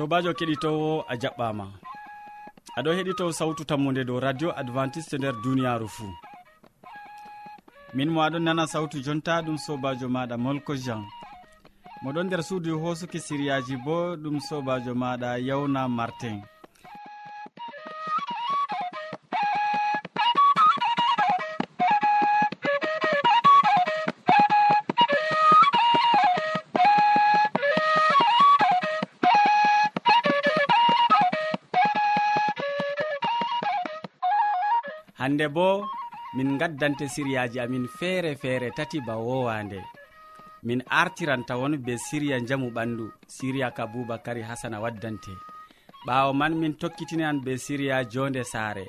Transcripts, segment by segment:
sobajo keɗitowo a jaɓɓama. Aɗo heɗito sawtu tammude dow radio adventiste nder duniyaru fuu. Min mo aɗon nana sawtu jonta ɗum sobajo maɗa molko jean. Moɗon nder suudu hosuki siriyaji bo ɗum sobajo maɗa yawna martin. hande bo min gaddante siriyaji amin feere feere tati ba wowande. Min artiran tawon be siriya jamu ɓandu siriya ka boubacary hasana waddante. Ɓawo man min tokkitinan be siriya jonde saare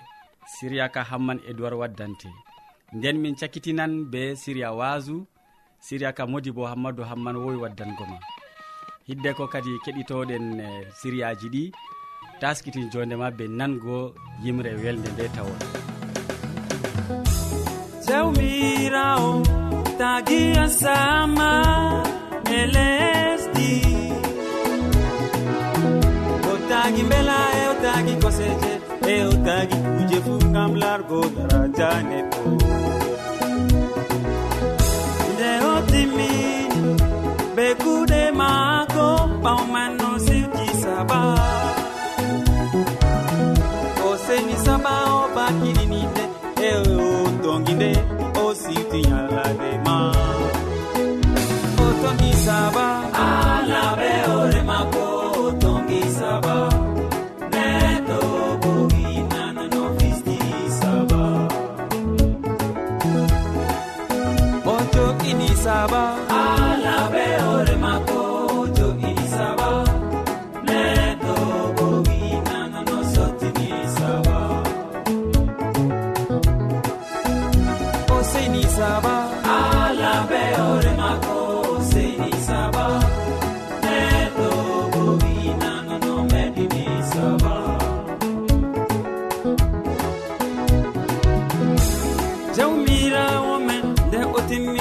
siriya ka hamman edoird waddante. Nden min cakkitinan be siriya wasu siriya ka modi bo hammadou hamman wowi waddango ma. Hidde ko kadi keɗitoɗen e, siriyaji ɗi taskitin jondema be nango yimre welde nde tawon. jawmirawo tagiya sama e lesdi. O tagi mbela e o tagi koseje e o tagi kuje fu gam largo daraja neɗɗo. Nde o timmini be kuɗe maako ɓaw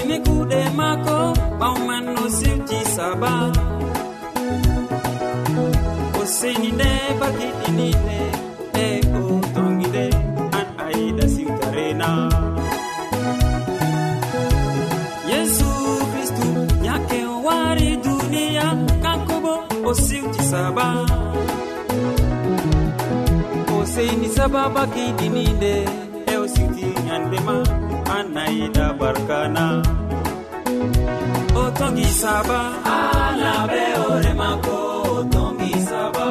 timmini kuuɗe maako ɓawman no siwti saba o seni nde bakiɗininde e o tongide an a yiɗa siwtarena yesu kristu yake o wari duniya kanko bo o siwti saba o seni saba bakiɗininde e o siwti yandema nayiɗa barkana. O tongi saba. Ala be hore mako o tongi saba.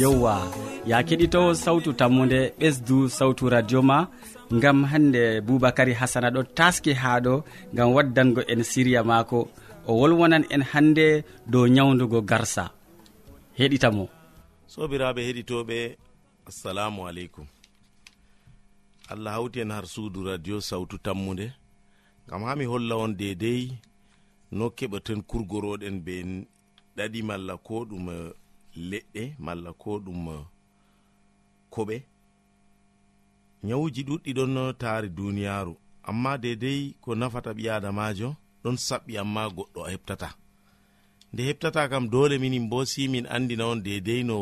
yewwa. Ya keɗitowo sawtu tammude ɓesdu sawtu radio ma gam hande boubacary hasana ɗo taski ha ɗo gam waddango en siriya mako o wolwonan en hande dow nyawdugo garsa. Heɗitamo. Sobiraɓe heɗitoɓe assalamu aleykum. Allah hawti en har suudu radio sawtu tammude. Gam ha mi holla on dedei no keɓaten kurgoroɗen be ɗaɗi malla ko ɗum leɗɗe malla ko ɗum eh, koɓe. Nyawuji ɗuɗɗi ɗon eh, taari duniyaaru. Amma dedei ko nafata ɓi adamajo ɗon saɓɓi amma goɗɗo heɓtata. Nde heɓtata kam dole minin bo si min andina on dedei no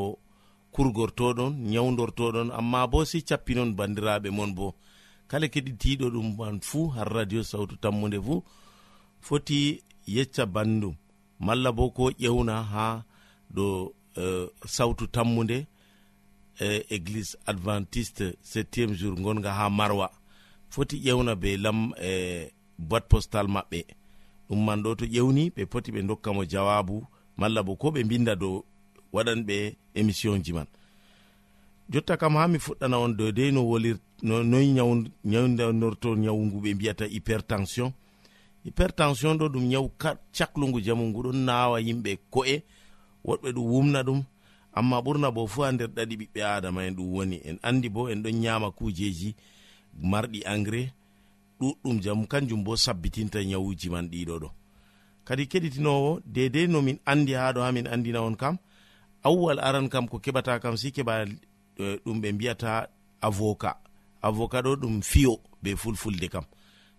kurgortoɗon nyawdortoɗon amma bo si cappinon bandiraɓe mon bo. Kala keɗitiɗo ɗum man fuu har radio sawtu tammude fuu foti yecca bandum malla bo ko ƴewna ha ɗo Euh, sawtu tammude e église adventiste septiéme jour gonga ha marwa. Foti ƴewna be lam e boite postal maɓɓe. Ɗum man ɗo to ƴewni ɓe poti ɓe dokkamo jawabu malla bo ko ɓe binda dow waɗan ɓe émission ji man. Jotta kam ha mi fuɗɗana on dedei no wolir noyi nyawdanorto nyawu ngu ɓe mbiyata hypertension. Hypertension ɗo ɗum nyawu caklugu jamu ngu ɗon nawa yimɓe ko'e. woɗɓe ɗum wumna ɗum amma ɓurna bo fuu ha nder ɗaɗi ɓiɓɓe adama en ɗum woni. En andi bo en ɗon nyama kujeji marɗi engrais ɗuɗɗum jam kanjum bo sabbitinta nyawuji man ɗiɗo ɗo kadi keɗitinowo dedei nomin andi ha ɗo ha min andina on kam awwal aran kam ko keɓata kam si keɓa e, ɗum ɓe mbiyata avoka. Avoka ɗo ɗum fiyo be fulfulde kam.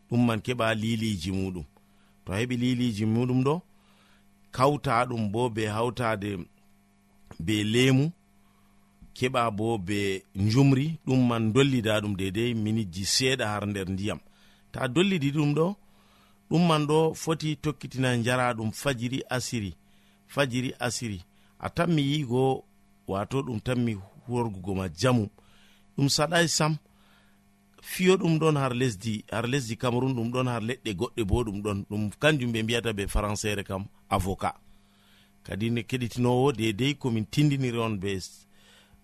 Ɗum man keɓa liliji muɗum. To a heɓi liliji muɗum ɗo kawta ɗum bo be hawtade be lemu keɓa bo be jumri ɗum man dollida ɗum dedei minijji seeɗa har nder ndiyam. Ta dollidi ɗum ɗo ɗum man ɗo foti tokkitina jara ɗum fajiri asiri fajiri asiri. A tammi yigo wato ɗum tammi worgugo ma jamu. Ɗum saɗai sam fiyo ɗum ɗon har lesdi har lesdi cameron ɗum ɗon har leɗɗe goɗɗe bo ɗum ɗon ɗum kanjum ɓe mbiyata be françaire kam avocat. Kadi ne keɗitinowo dedei komin tindiniri on be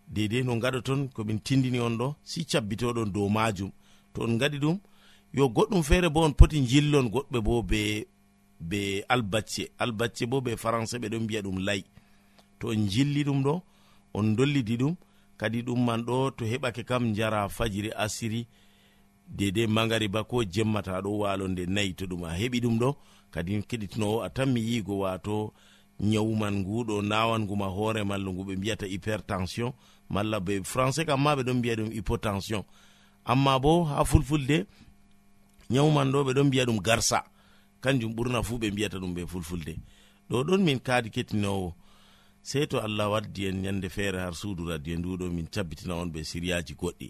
dedei no gaɗaton komin tindini on ɗo si cabbitoɗon dow majum. To on gaɗi ɗum yo goɗɗum feere bo on poti jillon goɗɓe bo be be albacce. Albacce bo be français ɓe ɗon mbiya ɗum lay. To on jilli ɗum ɗo on dollidi ɗum kadi ɗum man ɗo to heɓake kam jara fajiri asiri dede magariba ko jemmata ɗo walonde nayi to ɗum a heɓi ɗum ɗo kadi keɗitinowo a tan mi yigo wato nyawuman nguɗo nawanguma hoore malla ngu ɓe mbiyata hypertension malla be français kam ma ɓe ɗon mbiya ɗum hypotension. Amma bo ha fulfulde nyawuman ɗo ɓe ɗon mbiya ɗum garsa. Kanjum ɓurna fuu ɓe mbiyata ɗum ɓe fulfulde. Ɗo ɗon min kaadi kettinowo sey to allah waddi en ñande feere har suudu radio nduɗo min cabbitina on ɓe siriyaji goɗɗi.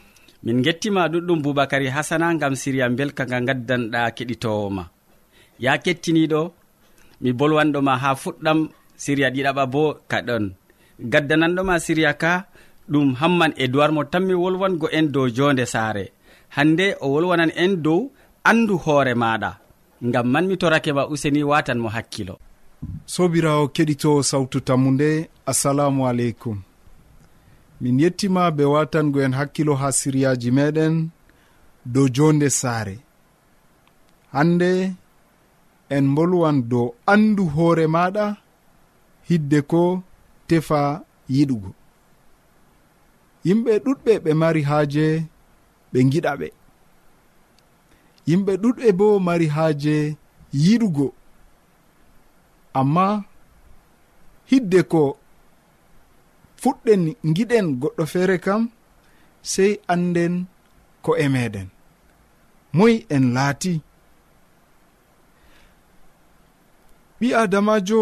min gettima ɗuɗɗum boubacary hasana gam siriya belka nga gaddanɗa keɗitowoma ya kettiniɗo mi bolwanɗoma ha fuɗɗam siriya ɗiɗaɓa bo kaɗon gaddananɗoma siriya ka ɗum hamman e duwar mo tanmi wolwango en dow jonde saare. Hande o wolwanan en dow andu hoore maɗa ngam man mi torake ma useni watan mo hakkilo. Sobirawo keɗito sawtu tammu nde assalamu aleykum. min yettima be watangoen hakkilo ha siryaji meɗen dow jonde saare. Hande en bolwan dow andu hoore maɗa hidde ko tefa yiɗugo. Yimɓe ɗuɗɓe ɓe mari haaje ɓe giɗa ɓe. Yimɓe ɗuɗɓe bo mari haaje yiɗugo. Amma hidde ko fuɗɗen giɗen goɗɗo feere kam sey anden ko e meɗen moy en laati. Ɓi adamajo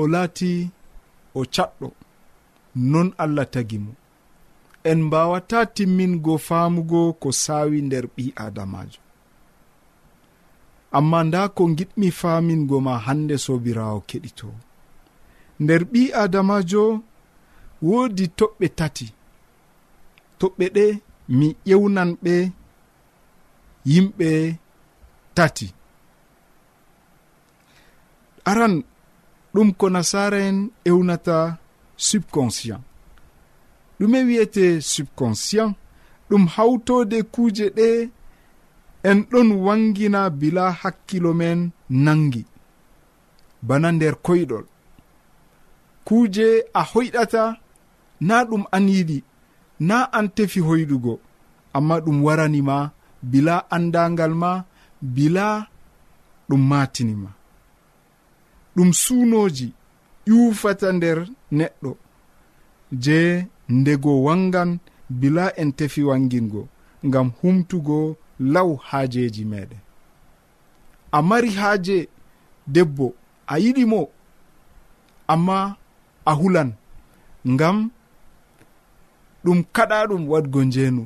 o laati o caɗɗo non allah tagi mo. En mbawata timmingo faamugo ko saawi nder ɓi adamajo amma nda ko giɗmi faamingo ma hande sobirawo keɗito nder ɓi adamajo woodi toɓɓe tati. Toɓɓe ɗe mi ƴewnan ɓe yimɓe tati. Aran ɗum ko nasara en ewnata subconscient. Ɗume wiyete subconscient ɗum hawtode kuuje ɗe en ɗon wangina bila hakkilo men nangi. Bana nder koyɗol. Kuuje a hoyɗata na ɗum an yiɗi na an tefi hoyɗugo amma ɗum waranima bila andagal ma bila ɗum matinima ɗum suunoji ƴufata nder neɗɗo je ndego wangan bila en tefi wangingo ngam humtugo law haajeji meɗen. A mari haaje debbo a yiɗimo amma a hulan ngam ɗum kaɗa ɗum wadgo njeenu.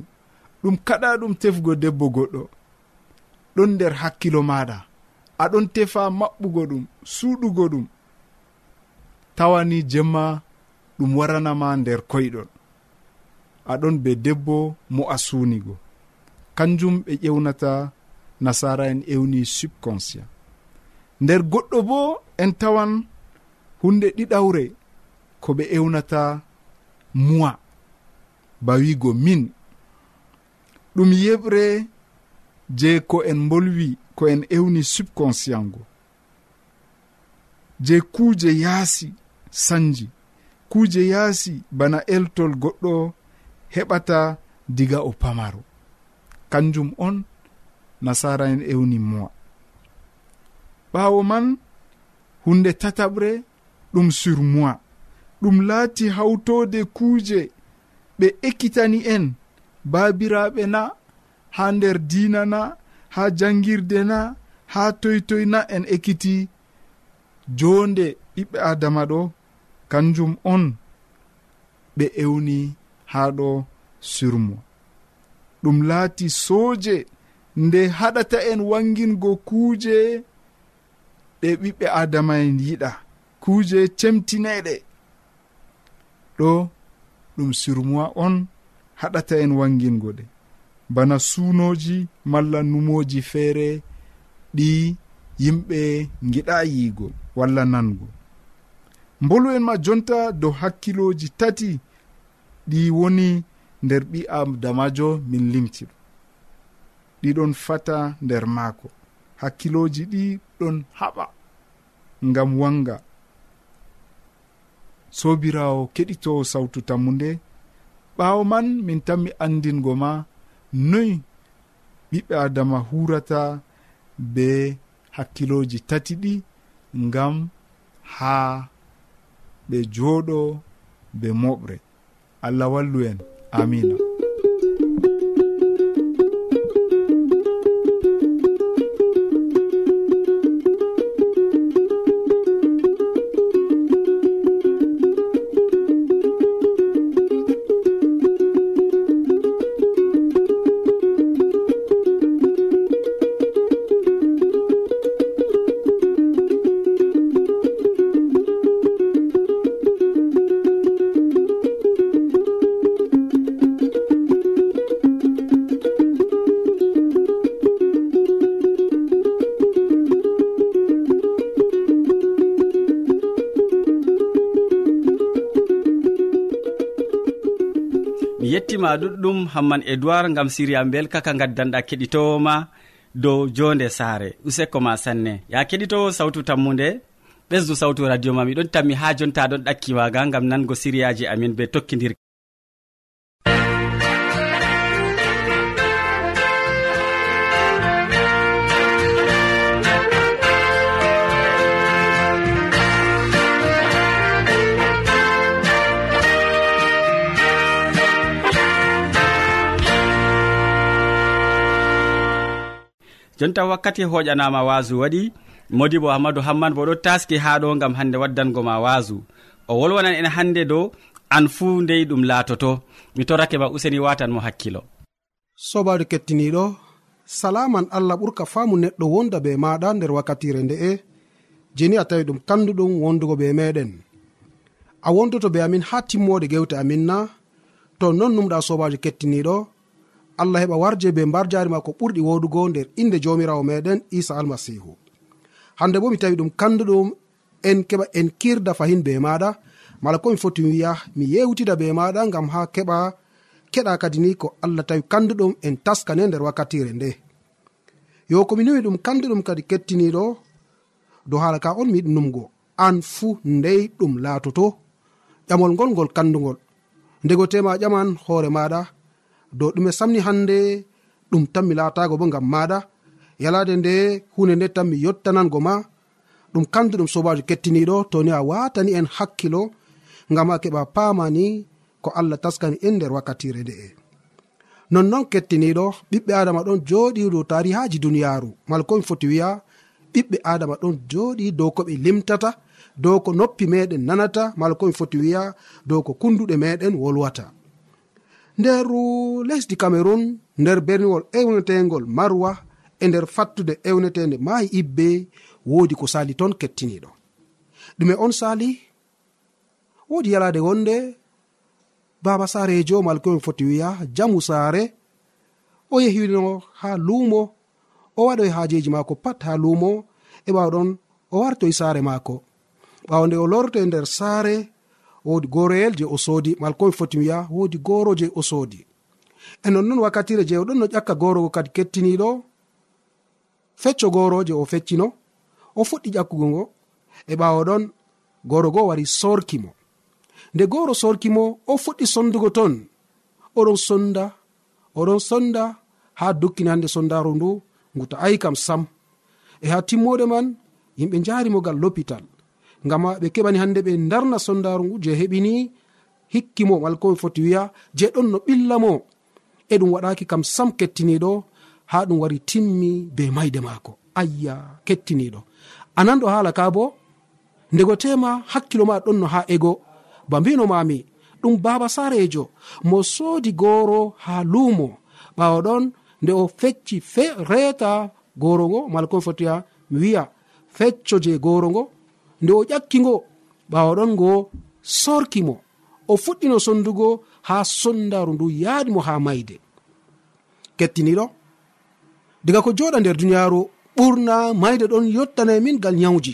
Ɗum kaɗa ɗum tefgo debbo goɗɗo. Ɗon nder hakkilo maɗa aɗon tefa maɓɓugo ɗum suuɗugo ɗum. Tawani jemma ɗum waranama nder koyɗol aɗon be debbo mo a suunigo. Kanjum ɓe ƴewnata nasara en ewni subconscient. Nder goɗɗo bo en tawan hunde ɗiɗawre ko ɓe ewnata muwa. ba wigo min. Ɗum yeɓre je ko en bolwi ko en ewni subconscient go je kuuje yaasi sanji. Kuuje yaasi bana eltol goɗɗo heɓata diga o pamaro kanjum on nasara en ewni mowa. Ɓaawo man hunde tataɓre ɗum sur moi ɗum laati hawtode kuuje ɓe ekkitani en. Baabiraɓe na ha nder dina na ha jangirde na ha toytoy na en ekkiti jonde ɓiɓɓe adama ɗo. Kanjum on ɓe ewni ha ɗo surmo. Ɗum laati sooje nde haɗata en wangingo kuuje ɗe ɓiɓɓe adama en yiɗa. Kuuje cemtineɗe ɗo ɗum surmoi on haɗata en wangingo ɗe. Bana suunoji malla numoji feere ɗi yimɓe giɗa yiigo walla nango. Mbolu en ma jonta dow hakkiloji tati ɗi woni nder ɓi adamajo min limti ɗiɗon fata nder maako. Hakkiloji ɗi ɗon haɓa ngam wanga. sobirawo keɗitowo sawtu tammu nde ɓawo man min tanmi andingo ma noyi ɓiɓɓe adama hurata be hakkiloji tati ɗi ngam ha ɓe jooɗo be moɓre. Allah wallu en. Amina ma ɗuɗɗum hamman edoird gam siriya belkaka gaddanɗa keɗitowoma dow jonde saare. Useko ma sanne. Ya keɗitowo sawtu tammude ɓesdu sawtu radio ma miɗon tammi ha jonta ɗon ɗakkimaga gam nango siriyaji amin be tokkidir jonta wakkati hoƴanama wasu waɗi modi bo hammadou hamman bo ɗo taski ha ɗo gam hande waddango ma wasu. O wolwanan en hande dow an fuu ndey ɗum laatoto. Mi torake ma useni watan mo hakkilo. Sobajo kettiniɗo salaman allah ɓurka faamu neɗɗo wonda be maɗa nder wakkatire nde'e. Jeni a tawi ɗum kanduɗum wondugo be meɗen. A wondoto be amin ha timmode gewte amin na. To non numɗa sobajo kettiniɗo allah heɓa warje be mbar jari ma ko ɓurɗi wodugo nder inde jomirawo meɗen isa almasihu. Hande bo mi tawi ɗum kanduɗum en keɓa en kirda fahin be maɗa mala komi foti wiya mi yewtida be maɗa gam ha keɓa keɗa kadi ni ko allah tawi kanduɗum en taskane nder wakkatire nde. Yo komi nuwi ɗum kanduɗum kadi kettiniɗo dow hala ka on mi yiɗi numgo an fuu ndey ɗum laatoto ƴamol ngol ngol kandugol ndego tema ƴaman hoore maɗa dow ɗume samni hande ɗum tan mi laatago bo gam maɗa yalade nde hunde nde tan mi yottanango ma. Ɗum kandu ɗum sobajo kettiniɗo toni a watani en hakkilo gam a keɓa pamani ko allah taskani en nder wakkatire nde'e nonnon kettiniɗo ɓiɓɓe adama ɗon joɗi dow tarihaji duniyaru mala komi foti wiya ɓiɓɓe adama ɗon joɗi dow ko ɓe limtata dow ko noppi meɗen nanata. Mala komi foti wiya dow ko kunduɗe meɗen wolwata. nder lesdi cameron nder berniwol ewnetegol marwa e nder fattude ewnetede maayi ibbe woodi ko sali ton kettiniɗo ɗume on sali woodi yalade wonde baba sarejo e malkomi foti wiya jamu saare o yehino ha luumo o waɗoy hajeji mako pat ha luumo e ɓawɗon o wartoy saare mako ɓawa nde o lorto e nder saare wodi goroyel je o soodi malkomi foti wiya wodi goro je o soodi. E nonnon wakkatire je oɗon no ƴakka gorogo kadi kettiniɗo fecco goro je o feccino o fuɗɗi ƴakkugo ngo e ɓawo ɗon goro go wari sorkimo. Nde goro sorkimo o fuɗɗi sondugo ton oɗon sonda oɗon sonda ha dukkini hande sondaru ndu ngu ta'ayi kam sam. E ha timmode man yimɓe njarimo gal l'hôpital ngam ɓe keɓani hande ɓe darna sondaru ngu je heɓini hikkimo malkomi foti wiya je ɗon no ɓillamo e ɗum waɗaki kam sam kettiniɗo ha ɗum wari timmi be mayde maako. Ayya kettiniɗo. Anan ɗo haala ka bo ndego tema hakkilo ma ɗon no ha ego. Ba mbino mami ɗum baba sarejo mo soodi goro ha luumo. Ɓawo ɗon nde o fecci fe reeta goro ngo mala komi fotiya mi wiya fecco je gorongo nde o ƴakki ngo ɓawaɗon ngo sorkimo o fuɗɗino sondugo ha sondaru ndu yaadimo ha mayde. Kettiniɗo diga ko joɗa nder duniyaru ɓurna mayde ɗon yottana min gal nyawji.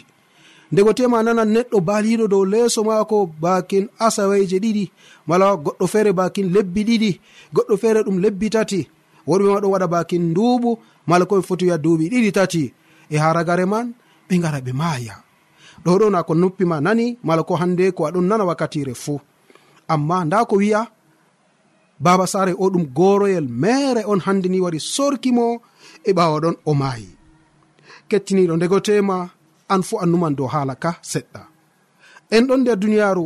Ndego tema nanan neɗɗo baliɗo dow leeso maako bakin asaweje ɗiɗi mala goɗɗo feere bakin lebbi ɗiɗi goɗɗo feere ɗum lebbi tati. Worɓe ma ɗon waɗa bakin nduuɓu mala koɓe foti wiya duuɓi ɗiɗi tati. E haragare man ɓe gara ɓe maaya. ɗo ɗo na ko noppima nani mala ko hande ko aɗon nana wakkatire fuu. Amma nda ko wi'a baba sare o ɗum goroyel mere on hande ni wari sorkimo e ɓawa ɗon o maayi. Kettiniɗo ndegotema an fu annuman dow hala ka seɗɗa. En ɗon nder duniyaru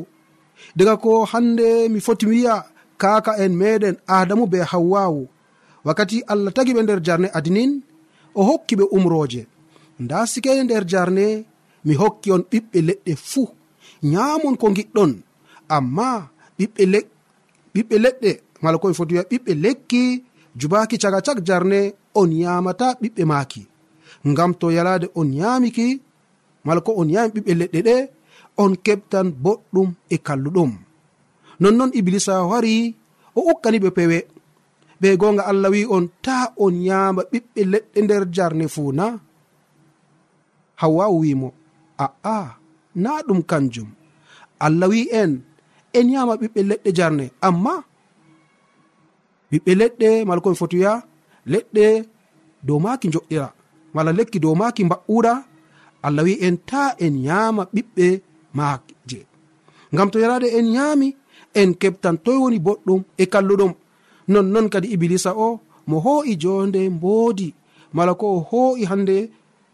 daga ko hande mi foti wiya kaka en meɗen adamu be hawwawu wakkati allah tagi ɓe nder jarne adinin o hokki ɓe umroje nda sikede nder jarne mi hokki on ɓiɓɓe leɗɗe fuu. Nyamon ko giɗɗon amma ɓiɓɓe ɓiɓɓe leɗɗe mala komi foti wiya ɓiɓɓe lekki jubaki caga cak jarne on yamata ɓiɓɓe maaki. Ngam to yalade on yamiki mala ko on yami ɓiɓɓe leɗɗe ɗe on keɓtan boɗɗum e kalluɗum. Nonnon iblisa wari o ukkani ɓe pewe. Ɓe gonga allah wi on ta on yama ɓiɓɓe leɗɗe nder jarne fuu na hawwawu wimo a'a na ɗum kanjum. Allah wi en en yama ɓiɓɓe leɗɗe jarne. Amma ɓiɓɓe leɗɗe mala komi foti wiya leɗɗe dow maki joɗɗira mala lekki dow maki mba'uɗa allah wi en ta en yama ɓiɓɓe maje je. Ngam to yarade en yami en keɓtan toy woni boɗɗum e kalluɗum nonnon kadi iblisa o mo ho'i jonde mboodi mala ko o ho'i hande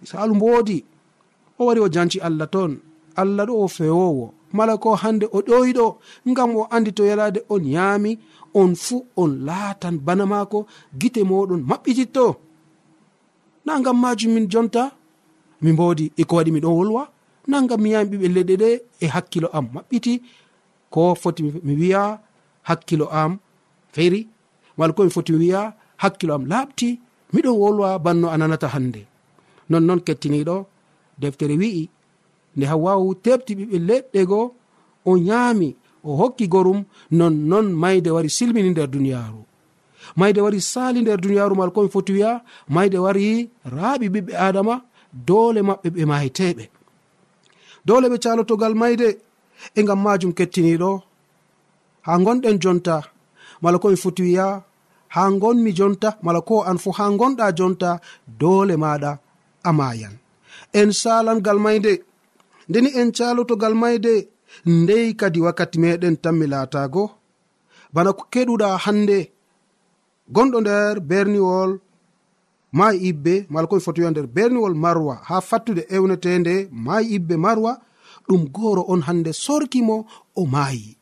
salu mboodi. o wari o janci allah ton. Allah ɗo o fewowo. Mala ko hande o ɗoyiɗo ngam o andi to yalade on yaami on fuu on laatan bana maako gite moɗon maɓɓititto. Na ngam majum min jonta mi mbodi eko waɗi miɗon wolwa. Na ngam mi yami ɓiɓɓe leɗɗe ɗe e hakkilo am maɓɓiti. Ko foti mi wiya hakkilo am feri. Mala ko mi foti mi wiya hakkilo am laaɓti miɗon wolwa banno a nanata hande nonnon kettiniɗo deftere wi'i nde hawwawu tebti ɓiɓɓe leɗɗe go o nyaami o hokki gorum nonnon mayde wari silmini nder duniyaaru. Mayde wari sali nder duniyaaru mal komi foti wiya mayde wari raaɓi ɓiɓɓe adama doole maɓɓe ɓe mahiteɓe doole ɓe calotogal mayde e ngam majum kettiniɗo ha gonɗen jonta mala komi foti wiya ha gonmi jonta mala ko an fu ha gonɗa jonta doole maɗa a mayan en salangal mayde. Ndeni en calotogal mayde ndey kadi wakkati meɗen tan mi laatago bana ko keɗuɗa hande gonɗo nder berniwol ma ibbe mala komi foti wiya nder berniwol marwa. Ha fattude ewnetende ma ibbe marwa ɗum goro on hande sorkimo o maayi.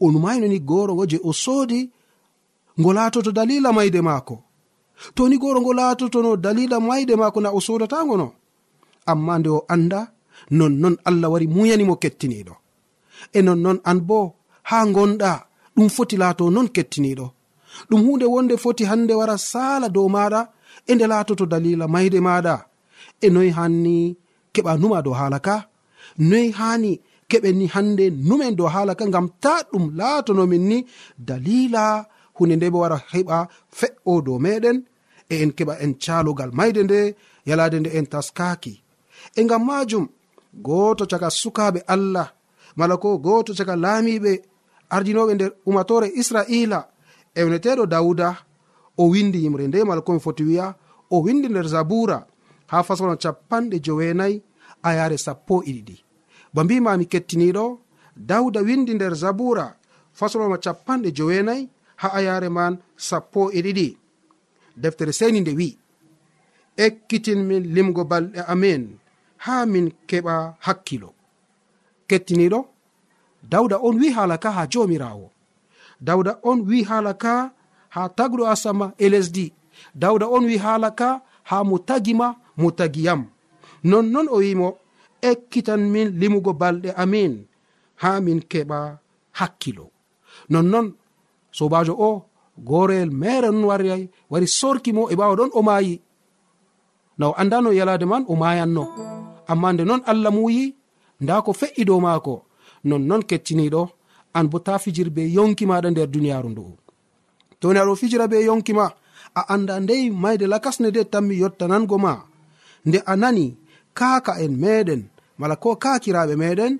On mayinoni goro ngo je o soodi ngo latoto dalila mayde maako. To ni goro ngo latotono dalila mayde maako na o sodatango no? amma nde o anda nonnon allah wari muyanimo kettiniɗo e nonnon an bo ha gonɗa ɗum foti laato non kettiniɗo ɗum hunde wonde foti hande wara sala dow maɗa e nde laatoto dalila mayde maɗa e noyi hanni keɓa numa dow hala ka? Noyi hani keɓen ni hande numen dow hala ka ngam ta ɗum laatonomin ni dalila hunde nde ɓe wara heɓa fe'o dow meɗen e en keɓa en calogal mayde nde yalade nde en taskaki e ngam majum goto caka sukaɓe allah mala ko goto caka laamiɓe ardinoɓe nder umatore israila ewneteɗo dawuda o windi yimre nde mala komi foti wiya o windi nder zabura ha fasono capanɗe jowenayi a yare sappo e iɗiɗi ba mbimami kettiniɗo dawda windi nder zabura fasoloma capanɗe jowenayi ha ayare man sappo e ɗiɗi. Deftere seni nde wi ekkitin min limgo balɗe amin. ha min keɓa hakkilo. Kettiniɗo dawda on wi hala ka ha jomirawo dawda on wi hala ka ha tagɗo asama e lesdi. Dawda on wi hala ka ha mo tagima mo tagiyam nonnon o wimo ekkitan min limugo balɗe amin ha min keɓa hakkilo. Nonnon sobajo o goreyel mere non wari wari sorki mo e ɓawa ɗon o maayi. Na o andano yalade man o mayanno amma nde non allah muyi nda ko fe'i dow maako nonnon kettiniɗo an bo ta fijir be yonki maɗa nder duniyaru ndu'u toni aɗo fijira be yonki ma a anda ndey mayde lakasne de tanmi yottanango ma. Nde a nani kaaka en meɗen mala ko kakiraɓe meɗen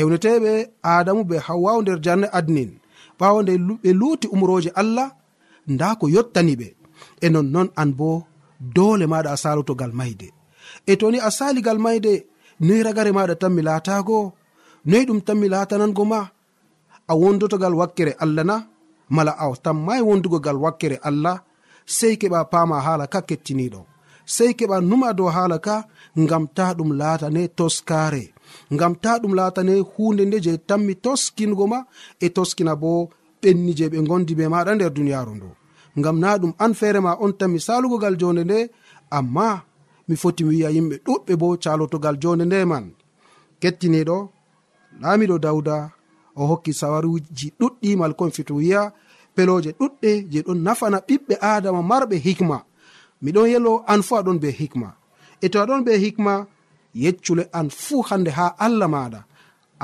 ewneteɓe adamu be hawwawu nder jarne adnin. Ɓawo nde ɓe luuti umroje allah nda ko yottaniɓe e nonnon an bo dole maɗa a salotogal mayde. e toni a saligal mayde noyi ragare maɗa tan mi laatago noyi ɗum tan mi laatanango ma? A wondotogal wakkere allah na? Mala a tammai wondugogal wakkere allah sei keɓa pama hala ka kettiniɗo sei keɓa numa dow hala ka ngam ta ɗum laatane toskare ngam ta ɗum laatane hunde nde je tanmi toskingo ma e toskina bo ɓenni je ɓe gondi be maɗa nder duniyaru ndu. Ngam na ɗum an feere ma on tan misalugogal jonde nde amma mi foti mi wiya yimɓe ɗuɗɓe bo calotogal jonde ndeman kettiniɗo laamiɗo dawda o hokki sawaruji ɗuɗɗi malkon fito wiya peloje ɗuɗɗe je ɗon nafana ɓiɓɓe adama marɓe hikma. Miɗon yelo an fu aɗon be hikma. E to aɗon be hikma yeccule an fuu hande ha allah maɗa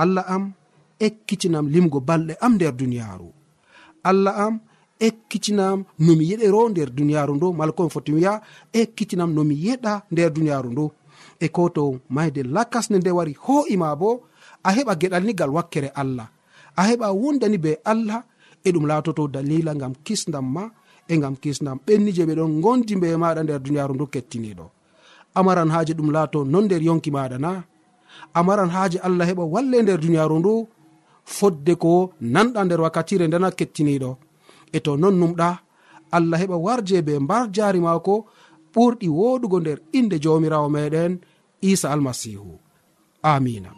allah am ekkitinam limgo balɗe am nder duniyaaru. Allah am ekkitinam nomi yeɗero nder duniyaru ndo mala komi foti wiya ekkitinam nomi yeɗa nder duniyaru ndo e ko to mayde lakasne nde wari ho'ima bo a heɓa geɗalnigal wakkere allah. A heɓa wondani be allah e ɗum latoto dalila gam kisdam ma e gam kisdam ɓenni je ɗon gondi be maɗa nder duniyaru ndu kettiniɗo. Amaran haaji ɗum laato non nder yonki maɗa na. Amaran haaji allah heɓa walle nder duniyaru ndu fodde ko nanɗa nder wakkatire ndena kettiniɗo. e to non numɗa allah heɓa warje be mbar jaari maako ɓurɗi woɗugo nder inde jawmirawo meɗen isa almasihu amina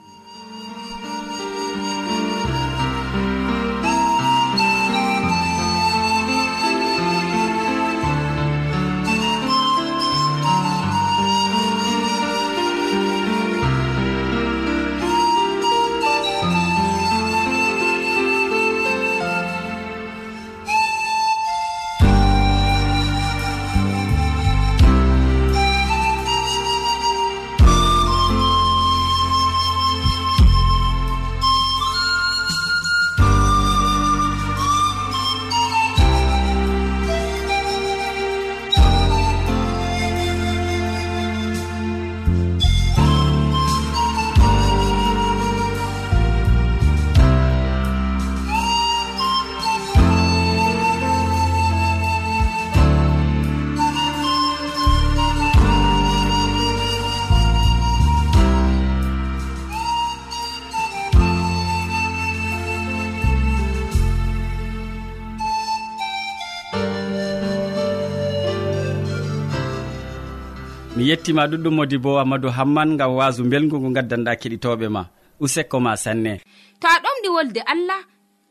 mi yettima ɗuɗɗum modi bo amadou hamman gam wasu belgu ngu gaddanɗa keɗitoɓe ma. Usekko ma sanne. To a ɗomɗi wolde allah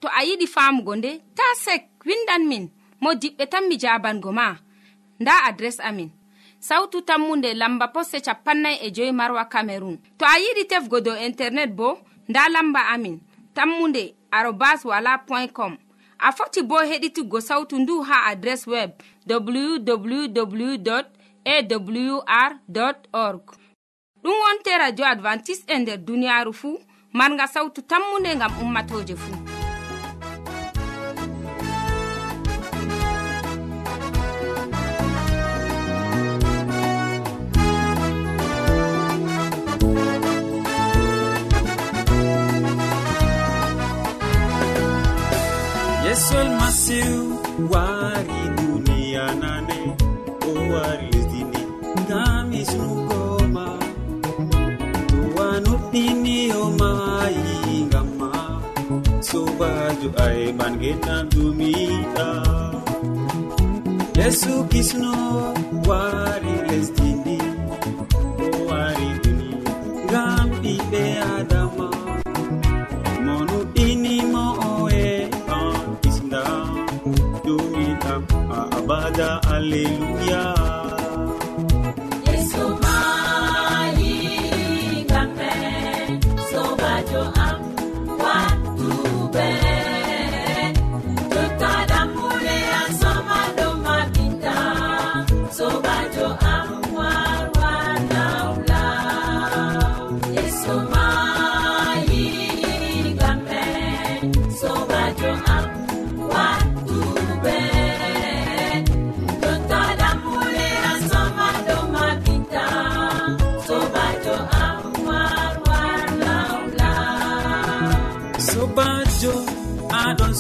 to a yiɗi famugo nde ta sek windan min mo diɓɓe tan mi jabango ma. Nda adres amin. Sautu tammunde lamba posse capannay e joyi marwa camerun to a yiɗi tefgo dow internet bo nda lamba amin. Tammunde arobas wala point com. A foti bo heɗituggo sautu ndu ha adres web www awr org. Ɗum wonte radio advantice'e e nder duniyaaru fuu. Marga sawtu tammunde ngam ummatoje fuu. Yesol masiw wari waɗu ay mangenam dumiɗa yesu kisno wari lesdini o wari duni ngam ɓiɓe adama. Monuɗinimo oe an kisda dumiɗa a abada alleluya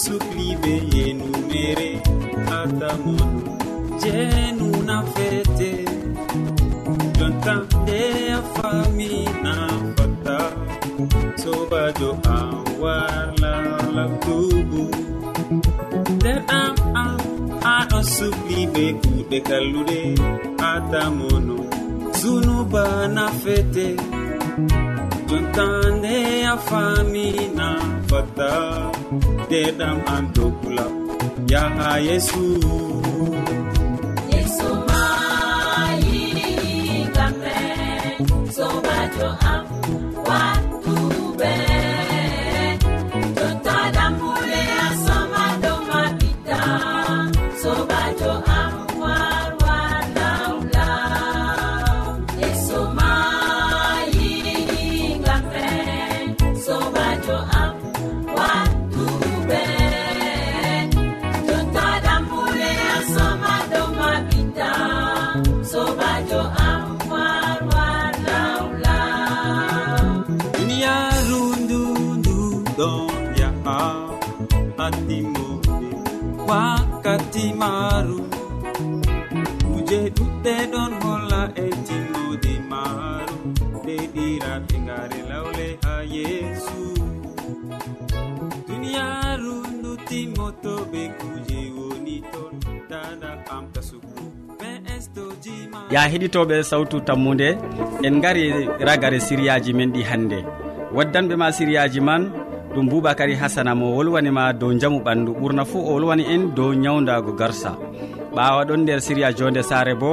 sukliɓe yenumere atamon jenuna fete. Jonta nde a fami na fata sobajo a warlalabtubu nder am am aɗo sukliɓe kuɗe kalluɗe atamono zunuba na fete. Jontande a fami na fata deɗam an dokula yaha yesu. timoto ɓe kuje woni ton dada am tasugu. Ya heɗitoɓe sawtu tammude en gari ragare siriyaji men ɗi hannde waddanɓe ma siriyaji man ɗum boubacary hasana mo wolwanima dow jaamu ɓandu ɓurna fuu o wolwani en dow ñawdago garsa. Ɓawa ɗon nder siriya jonde sare bo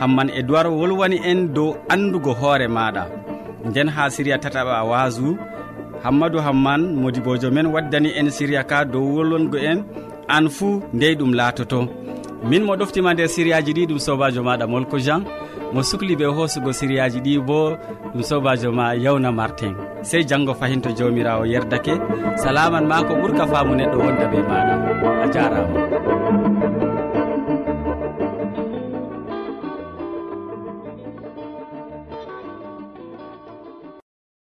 hamman e duwar wolwani en dow andugo hoore maɗa nden ha siriya tataɓa wasu hammadou hamman modibojo men waddani en siriya ka dow wolwongo en. An fuu ndey ɗum laatoto. Min mo ɗoftima nder siriyaji ɗi ɗum sobajo maɗa molko jean. Mo sukli ɓe hoosugo siriyaji ɗi bo ɗum sobajo ma yawna martin. Sey janggo fayin to jawmirawo yerdake. Salaman ma ko ɓuurka faamu neɗɗo wonda ɓe maɗa. A jarama.